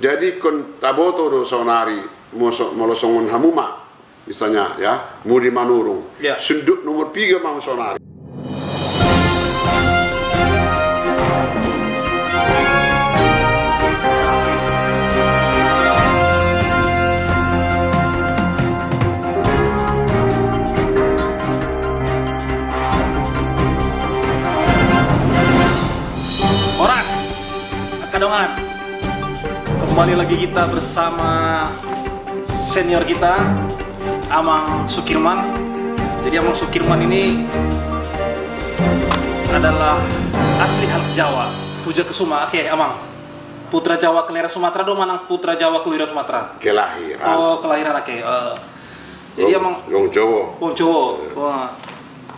Jadi kon taboto do sonari molosongon hamuma misalnya ya mudi manurung Ya. sunduk nomor tiga mang sonari Kembali lagi kita bersama senior kita, Amang Sukirman. Jadi Amang Sukirman ini adalah asli halk Jawa, Puja Kesuma. Oke, Amang. Putra Jawa kelahiran Sumatera do manang Putra Jawa kelahiran Sumatera. kelahiran Oh, kelahiran oke. Eh, jadi Amang Long Jowo Oh, Jawa. Wah.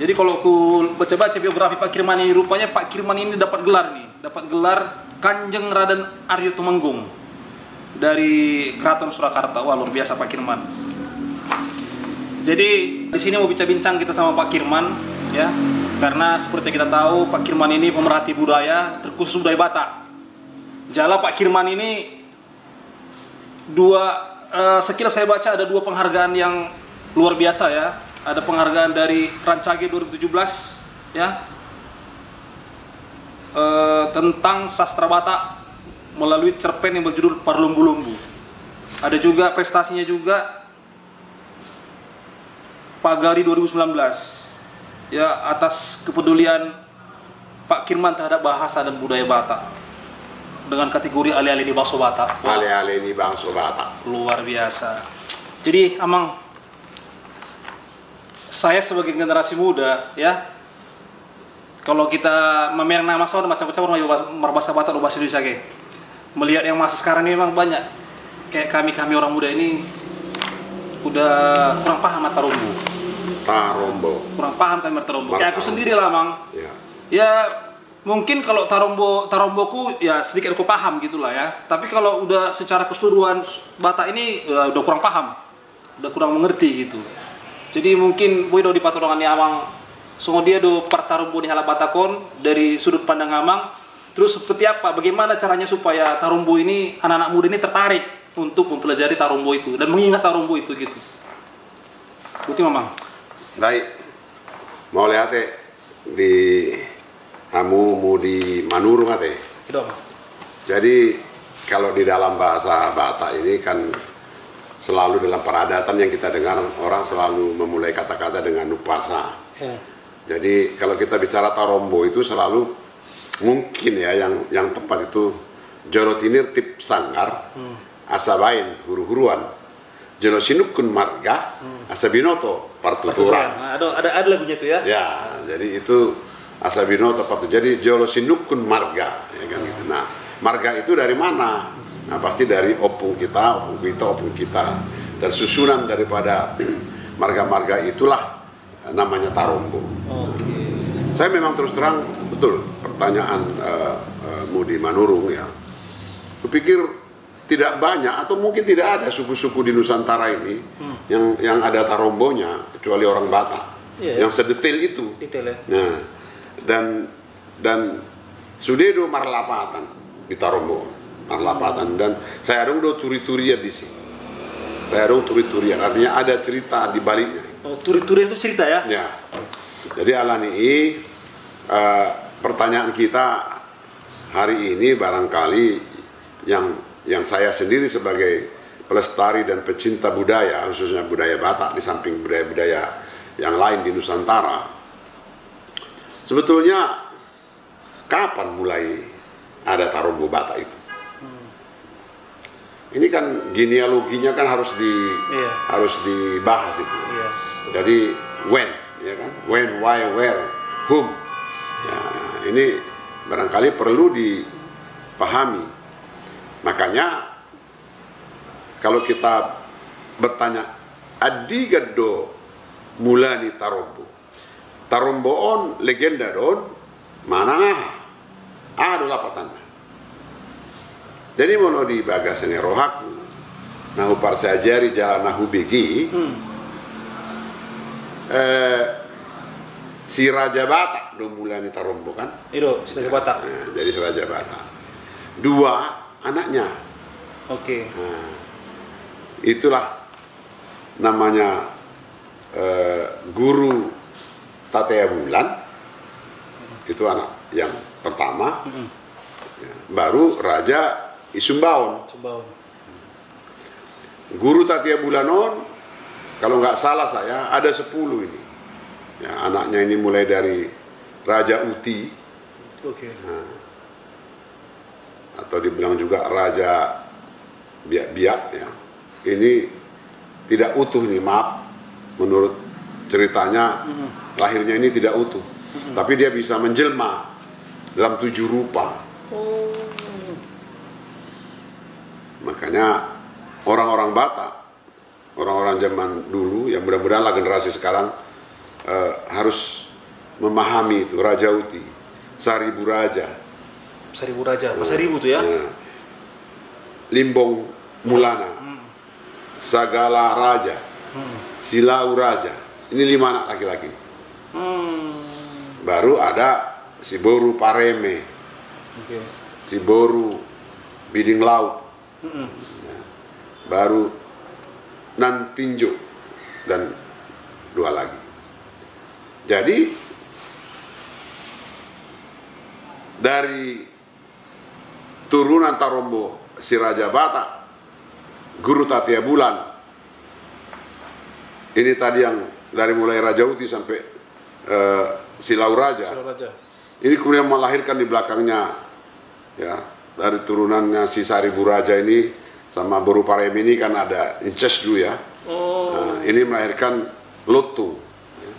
Jadi kalau ku baca-baca biografi Pak Kirman ini rupanya Pak Kirman ini dapat gelar nih, dapat gelar Kanjeng Raden Aryo Tumenggung dari Keraton Surakarta. Wah, luar biasa Pak Kirman. Jadi di sini mau bincang-bincang kita sama Pak Kirman ya. Karena seperti kita tahu Pak Kirman ini pemerhati budaya, terkhusus budaya Batak. Jala Pak Kirman ini dua eh, sekilas saya baca ada dua penghargaan yang luar biasa ya. Ada penghargaan dari Rancage 2017 ya. eh, tentang sastra Batak melalui cerpen yang berjudul Parlumbu-lumbu. Ada juga prestasinya juga Pagari 2019 ya atas kepedulian Pak Kirman terhadap bahasa dan budaya Batak dengan kategori alih-alih di Baso Batak. Wah, ale-ale ini bang sobata luar biasa. Jadi Amang, saya sebagai generasi muda ya, kalau kita memerang nama soal macam-macam orang bahasa Batak bahasa Indonesia kayak melihat yang masa sekarang ini memang banyak. Kayak kami kami orang muda ini udah kurang paham mata rumbu, tarombo. Kurang paham kami mata rumbu. Kayak aku sendiri lah Mang, ya. Ya mungkin kalau tarombo taromboku ya sedikit aku paham gitulah ya. Tapi kalau udah secara keseluruhan Batak ini ya, udah kurang paham. Udah kurang mengerti gitu. Jadi mungkin boy do di patorongan amang semua dia do partarombo di halap Batakon dari sudut pandang amang terus seperti apa bagaimana caranya supaya tarombo ini anak-anak muda ini tertarik untuk mempelajari tarombo itu dan mengingat tarombo itu gitu Bukti mamang baik mau lihat eh, di hamu mu di manurung ate itu. Jadi kalau di dalam bahasa Batak ini kan selalu dalam peradatan yang kita dengar orang selalu memulai kata-kata dengan upasa. Ya. Jadi kalau kita bicara tarombo itu selalu mungkin ya yang yang tepat itu jorotinir tip sanggar asabain huru-huruan jolosinukun marga asabinoto partuturan. Nah, ada ada ada lagunya itu ya Ya, jadi itu Asabino tepat tuh. Jadi Jolosinukun marga, ya kan gitu. Nah, marga itu dari mana? Nah, pasti dari opung kita, opung kita, opung kita. Dan susunan daripada marga-marga itulah namanya Tarombo. oke Saya memang terus terang betul pertanyaan eh, eh, Mudi Manurung ya. Kupikir tidak banyak atau mungkin tidak ada suku-suku di Nusantara ini yang yang ada tarombonya kecuali orang Batak Iya, yang sedetail itu. detail ya Nah, dan dan Sudedo marlapatan di Tarombo, marlapatan dan saya dong do turi-turian di sini. Saya dong turi-turian, artinya ada cerita di baliknya. Oh, turi-turi itu cerita ya? Ya. Jadi Alani eh, pertanyaan kita hari ini barangkali yang yang saya sendiri sebagai pelestari dan pecinta budaya khususnya budaya Batak di samping budaya-budaya yang lain di Nusantara. Sebetulnya kapan mulai ada Tarombo Batak itu? Ini kan genealoginya kan harus di Iya. harus dibahas itu. Iya. Jadi when, ya kan? When, why, where, whom. Ini barangkali perlu dipahami. Makanya kalau kita bertanya adi gado mulani tarombo. Tarombo on legenda don mana ada lapatan. Jadi mau di bagasane rohaku nahu parsajari jalan nahu begi Hmm. eh, si Raja Batak do mulai tarombo kan Itu sudah Batak. Nah, jadi si Raja Batak dua anaknya Oke. Nah, itulah namanya eh, guru Tatea Bulan itu anak yang pertama Mm-mm. ya. baru Raja Isumbaon Coba. guru Tatea Bulanon kalau nggak salah saya ada 10 ini ya, anaknya ini mulai dari Raja Uti. Oke. atau dibilang juga Raja Biak-Biak ya. Ini tidak utuh nih maaf. Menurut ceritanya lahirnya ini tidak utuh. Tapi dia bisa menjelma dalam tujuh rupa. Oh. makanya orang-orang Batak orang-orang zaman dulu yang mudah-mudahan lah generasi sekarang eh, harus memahami itu Raja Uti Saribu Raja Seribu Raja. Pas seribu tuh ya. eh, Limbong Mulana Hmm. Sagala Raja Hmm. Silau Raja ini lima anak laki-laki Hmm. baru ada si Boru Pareme Oke. si Boru Biding Laut Mm-mm. baru Nantinjo dan dua lagi. Jadi dari turunan Tarombo si Raja Batak, Guru Tatia Bulan, ini tadi yang dari mulai Raja Uti sampai eh, Silau Raja, ini kemudian melahirkan di belakangnya ya dari turunannya si Saribu Raja ini sama Boru Parem ini kan ada incest dulu ya. Oh. Nah, ini melahirkan Lotung. ya.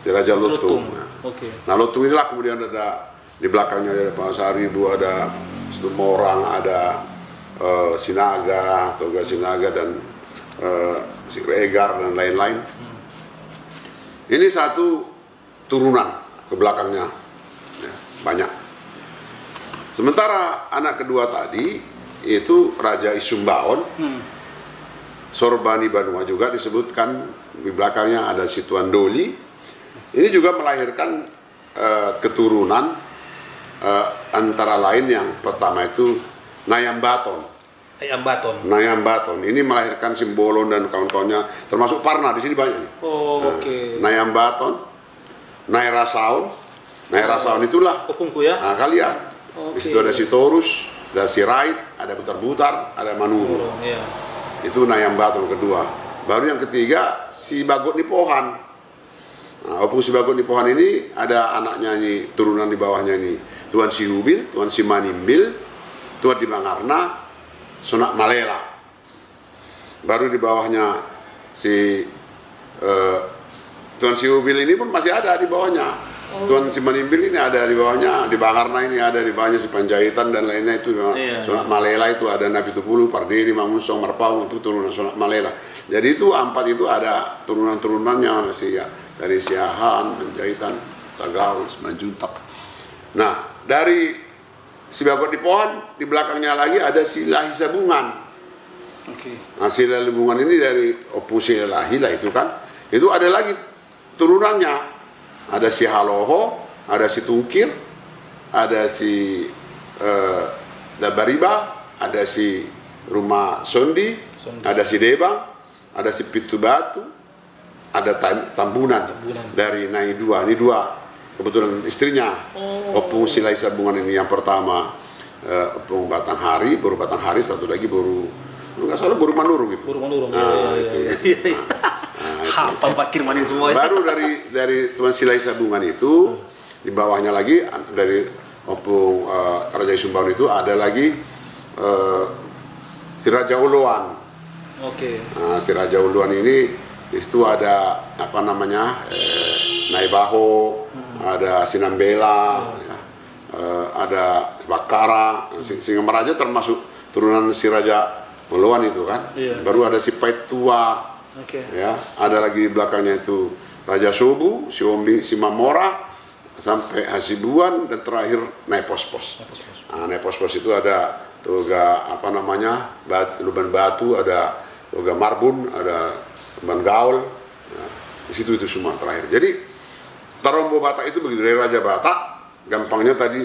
Si Raja Lotung. Lutung. Nah, Oke. Nah, Lotung inilah kemudian ada di belakangnya ada Pak Saribu, ada Situmorang, ada eh, Sinaga, Toga Sinaga dan eh, si Regar dan lain-lain. Ini satu turunan ke belakangnya. Ya, banyak. Sementara anak kedua tadi itu Raja Isumbaon, Hmm. Sorbani Banua juga disebutkan di belakangnya ada si Tuan Doli. Ini juga melahirkan eh, keturunan eh, antara lain yang pertama itu Nayam Baton. Ayam baton. Nayam Baton ini melahirkan Simbolon dan kawan-kawannya termasuk Parna di sini banyak nih. Oh, Nah, oke. Nayam Baton, Naira Saun. Naira Saun itulah ya. nah, kalian. Di Oke. situ ada si Torus, ada si Rait, ada Butar-Butar, ada Manuru. Oh, iya. itu Nayam Baton kedua baru yang ketiga si Bagot Nipohan nah, opung si Bagot Nipohan ini ada anaknya ini turunan di bawahnya ini Tuan Si Hubil, Tuan Si Manimbil Tuan di Bangarna Sonak Malela baru di bawahnya si eh, Tuan Si Hubil ini pun masih ada di bawahnya Tuan Si Manimbil ini ada di bawahnya di Bangarna ini ada di bawahnya si Panjaitan dan lainnya itu Iya. Sonak Malela itu ada Nabi Tupulu, Pardiri, Mangunsong, Marpaung itu turunan Sonak Malela. Jadi itu empat itu ada turunan-turunannya si ya, dari Siahan, Penjahitan, Tagaul, Semanjuntak. Nah, dari si Bagot di pohon, di belakangnya lagi ada si Lahi Sabungan. Oke. Nah, si Lahi Sabungan ini dari opung si Lahi lah itu kan. Itu ada lagi turunannya. Ada si Haloho, ada si Tungkir, ada si eh, Dabariba, ada si Rumah Sondi, Sondi. ada si Debang, ada si Pitu Batu, ada Tam- Tambunan, Tambunan. dari Nai dua. Ini dua kebetulan istrinya. Oh. Opung Silai Sabungan ini yang pertama eh, Opung Batanghari, baru Batanghari, satu lagi baru nggak salah baru Manuru gitu. Burung manurung. Nah, Iya, itu. iya, iya, iya. Nah, itu. Hafal Pak Kirman ini semuanya. Baru dari dari Tuan Silai Sabungan itu di bawahnya lagi dari Opung eh, Raja Sumbaun itu ada lagi eh, si Raja Uluan. Oke. Nah, si Raja Uluan ini di situ ada apa namanya eh, Naibaho, ada Sinambela, ya, eh, ada Bakara, Sing- Singamaraja termasuk turunan si Raja Uluan itu kan. Iya. Baru ada si Paitua, Oke. ya ada lagi di belakangnya itu Raja Subu, si Ombi, si Mamora sampai Hasibuan dan terakhir Naipospos. Nah, Naipospos itu ada toga apa namanya bat, Luban Batu, ada toga Marbun, ada Luban Gaul. Nah, di situ itu semua terakhir. Jadi Tarombo Batak itu begitu dari Raja Batak, gampangnya tadi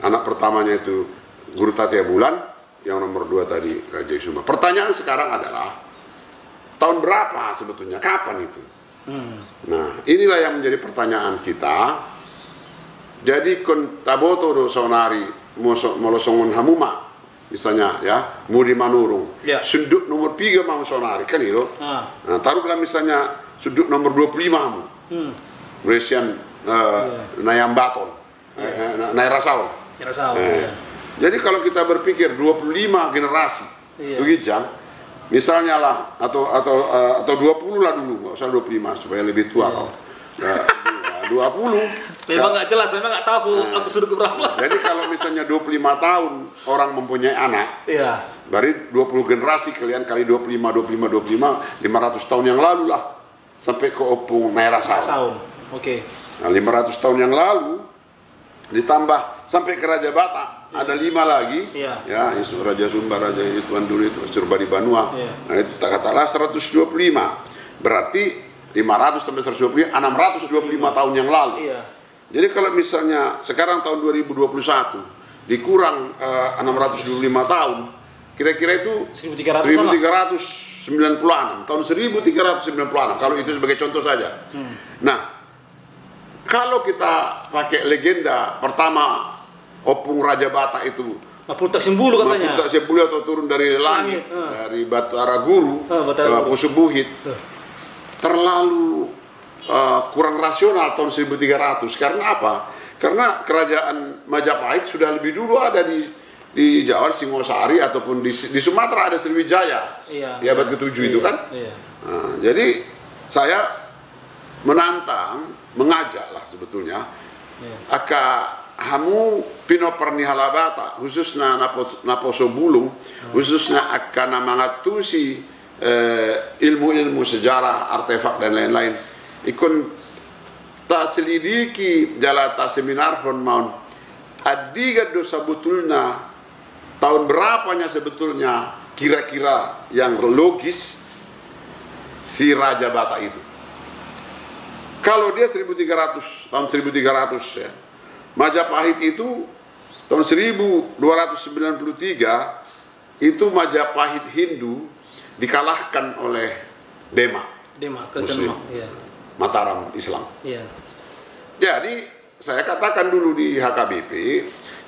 anak pertamanya itu Guru Tatia Bulan, yang nomor dua tadi Raja Sumba. Pertanyaan sekarang adalah tahun berapa sebetulnya? Kapan itu? Hmm. Nah, inilah yang menjadi pertanyaan kita. Jadi kon taboto do sonari moso- molosongon hamuma misalnya ya muri manurung Ya. sudut nomor 3 mau sonari kan itu Ah. nah, taruhlah misalnya sudut nomor 25 mu Hmm. Malaysian uh, Nayambaton eh, eh, Nai Rasau Ya rasa. Eh, ya. Jadi kalau kita berpikir 25 generasi Iya. Tugijang, misalnya lah atau atau eh, atau 20 lah dulu, nggak usah 25 supaya lebih tua kau. Ya, 20. Memang nggak jelas, memang nggak tahu aku, Nah. aku sudut berapa. Jadi kalau misalnya 25 tahun orang mempunyai anak, Iya. berarti 20 generasi kalian kali 25 25 25 500 tahun yang lalu lah sampai ke opung Naira Saung. Oke. Nah, 500 tahun yang lalu ditambah sampai ke Raja Batak ada lima lagi Iya. ya Raja Sumba Raja itu Tuan Dulu itu Surbadi Banua Iya. nah itu tak katalah 125 berarti 500 sampai 125 625 tahun yang lalu Iya. jadi kalau misalnya sekarang tahun 2021 dikurang eh, 625 tahun kira-kira itu 1300 1396 tahun 1396 kalau itu sebagai contoh saja. Hmm. Nah, kalau kita pakai legenda pertama Opung Raja Bata itu Mapul tak simbulu katanya. Maputa Sebuli atau turun dari langit, Langit, eh. dari Batara Guru, Ah, Batara. Pusubuhit, Tuh. terlalu eh, kurang rasional tahun 1300 karena apa? Karena kerajaan Majapahit sudah lebih dulu ada di di Jawa Singosari ataupun di, di Sumatera ada Sriwijaya Iya. di abad ke-7 itu Iya, kan. Iya. Nah, jadi saya menantang, mengajak lah sebetulnya. Iya. aka hamu pino pernihalabata khususnya napo, naposo bulung khususnya akan mengatusi eh, ilmu-ilmu sejarah artefak dan lain-lain. Ikon tak selidiki jalata seminar hon maun. Adiga dosa betulnya tahun berapanya sebetulnya kira-kira yang logis si Raja Bata itu kalau dia 1300 tahun 1300 ya Majapahit itu tahun 1293 itu Majapahit Hindu dikalahkan oleh Demak Demak, Muslim. Iya. Mataram Islam Iya. jadi saya katakan dulu di HKBP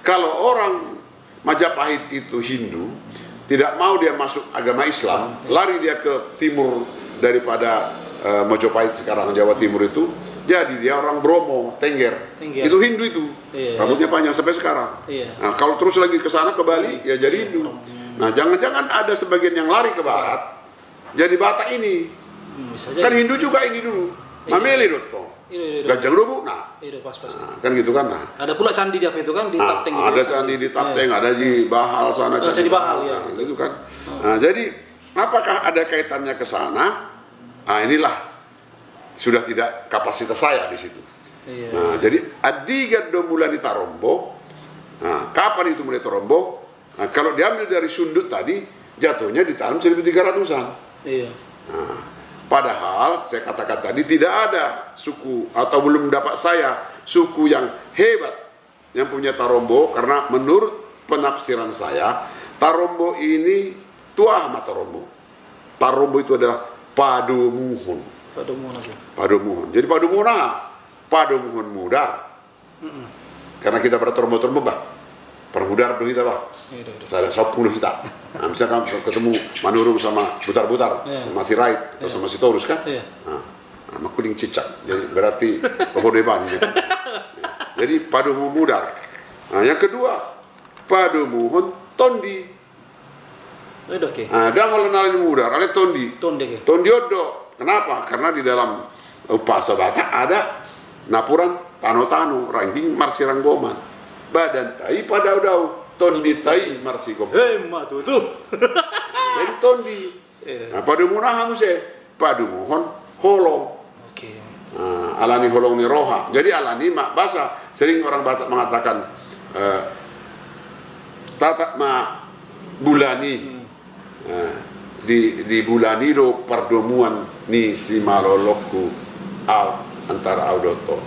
kalau orang Majapahit itu Hindu tidak mau dia masuk agama Islam lari dia ke timur daripada eh, Mojopahit sekarang Jawa Timur itu jadi dia orang Bromo Tengger, Tengger. itu Hindu itu Iya. rambutnya panjang sampai sekarang Iya. nah kalau terus lagi ke sana ke Bali ya jadi Hindu nah jangan-jangan ada sebagian yang lari ke barat jadi Batak ini Hmm, kan. Hindu juga ini dulu Iya. Mameli Dotto Iya, iya, iya. Gajang Rubu nah Iya, pas-pas. Nah, kan gitu kan nah. Ada pula candi di apa itu kan di Nah, Tapteng gitu. ada candi di Tapteng, Iya. ada di Bahal sana Oh, Candi Bahal, ya. Nah, gitu kan. Nah, jadi apakah ada kaitannya ke sana? Nah, inilah sudah tidak kapasitas saya di situ. Iya. Nah, jadi adiga do mulai di Tarombo. Nah, kapan itu mulai Tarombo? Nah, kalau diambil dari sundut tadi, jatuhnya di tahun 1300-an. Iya. Nah, padahal saya katakan tadi tidak ada suku atau belum dapat saya suku yang hebat yang punya Tarombo karena menurut penafsiran saya Tarombo ini tua sama Tarombo. Tarombo itu adalah Mau aku. Padomuhon. Jadi Padomuhon apa? Padomuhon mudar. Karena kita pada Tarombo-Tarombo bah. Permudar dulu kita bah. Iya, iya, iya. Saya 10 kita. Nah, misalkan ketemu Manurung sama Butar-Butar, Iya. sama si Rait atau sama si Torus kan? Iya. Nah, sama kuning cicak. Jadi berarti toho depan gitu. Ya. Jadi padu mudar. Nah, yang kedua, padu muhon tondi. Oke. Nah, dan kalau nalin mudar, ada tondi. Tonde ke. Tondi odo. Kenapa? Karena di dalam upasa Batak ada napuran tano-tano, ranking marsirang goman. Badan tai pada udau, tondi tai marsi goman. Hei, ma tuh. Jadi tondi. Iya. Nah, padu munahan se, padu mohon holong. Oke. Nah, alani holong ni roha. Jadi alani mak basa. Sering orang Batak mengatakan eh, tata ma bulani. Nah, di di bulani do perdomuan ni si malolokku al antara audoto.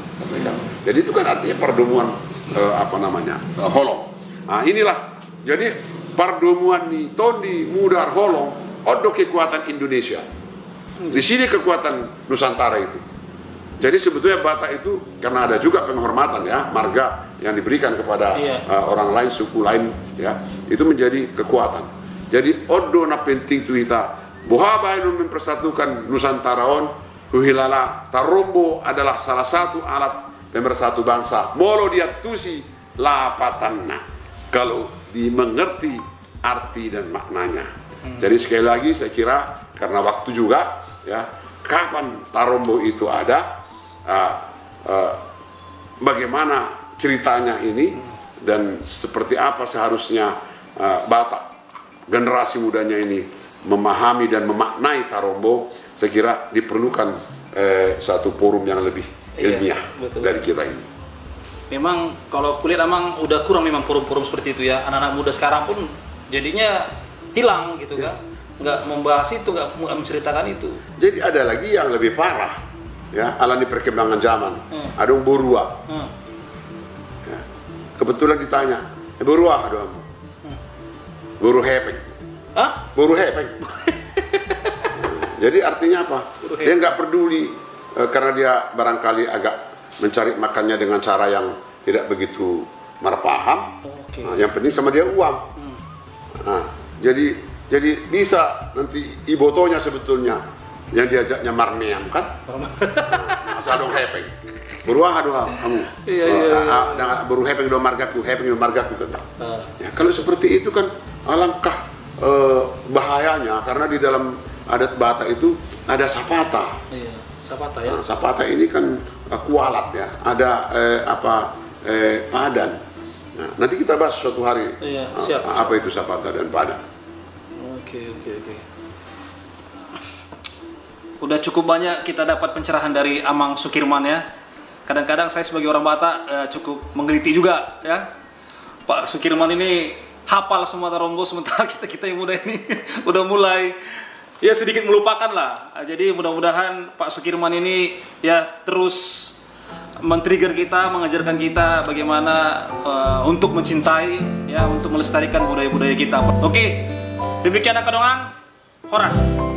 Jadi itu kan artinya perdomuan eh, apa namanya eh, holong. Nah inilah. Jadi pardomuan ni tondi mudar holong odo kekuatan Indonesia di sini kekuatan Nusantara itu jadi sebetulnya Batak itu karena ada juga penghormatan ya marga yang diberikan kepada Iya. uh, orang lain suku lain ya itu menjadi kekuatan jadi odo na penting tu ita. Bohaba inu mempersatukan Nusantaraon tuhilala tarombo adalah salah satu alat pemersatu bangsa. Molo dia tusi lapatanna kalau dimengerti arti dan maknanya. Jadi sekali lagi saya kira karena waktu juga ya kapan tarombo itu ada uh, uh, bagaimana ceritanya ini dan seperti apa seharusnya uh, Batak generasi mudanya ini memahami dan memaknai Tarombo saya kira diperlukan eh, satu forum yang lebih Iya, ilmiah betul. dari kita ini. Memang kalau kulihat emang udah kurang memang forum-forum seperti itu ya. Anak-anak muda sekarang pun jadinya hilang gitu kan. Nggak membahas itu, nggak menceritakan itu. Jadi ada lagi yang lebih parah ya alami perkembangan zaman. Hmm. Ada yang borua. Hmm. ya. Kebetulan ditanya, eh, borua Boru hepeng. Hah? Boru hepeng. Jadi artinya apa? Dia nggak peduli eh, karena dia barangkali agak mencari makannya dengan cara yang tidak begitu marpaham. Oke. Nah, yang penting sama dia uang. Hmm. Nah, jadi jadi bisa nanti ibotonya sebetulnya yang diajaknya marneam kan? Asal dong hepeng. Beruah aduh kamu. Iya, Eh, iya, iya. ah, dengan beru hepeng do margaku, hepeng do margaku kata. Ah. Ya, kalau seperti itu kan alangkah eh, bahayanya karena di dalam adat Batak itu ada sapata. Iya. Sapata ya. Nah, sapata ini kan eh, kualat ya, ada eh, apa eh, padan. Nah, nanti kita bahas suatu hari Iya, eh, siap. apa itu sapata dan padan. Oke, oke, oke. Udah cukup banyak kita dapat pencerahan dari Amang Sukirman ya. Kadang-kadang saya sebagai orang Batak eh, cukup menggeliti juga ya. Pak Sukirman ini hafal semua Tarombo sementara kita kita yang muda ini udah mulai ya sedikit melupakan lah. Ah, Jadi mudah-mudahan Pak Sukirman ini ya terus men-trigger kita, mengajarkan kita bagaimana eh, untuk mencintai ya untuk melestarikan budaya-budaya kita. Oke. Demikian Akadongan Horas.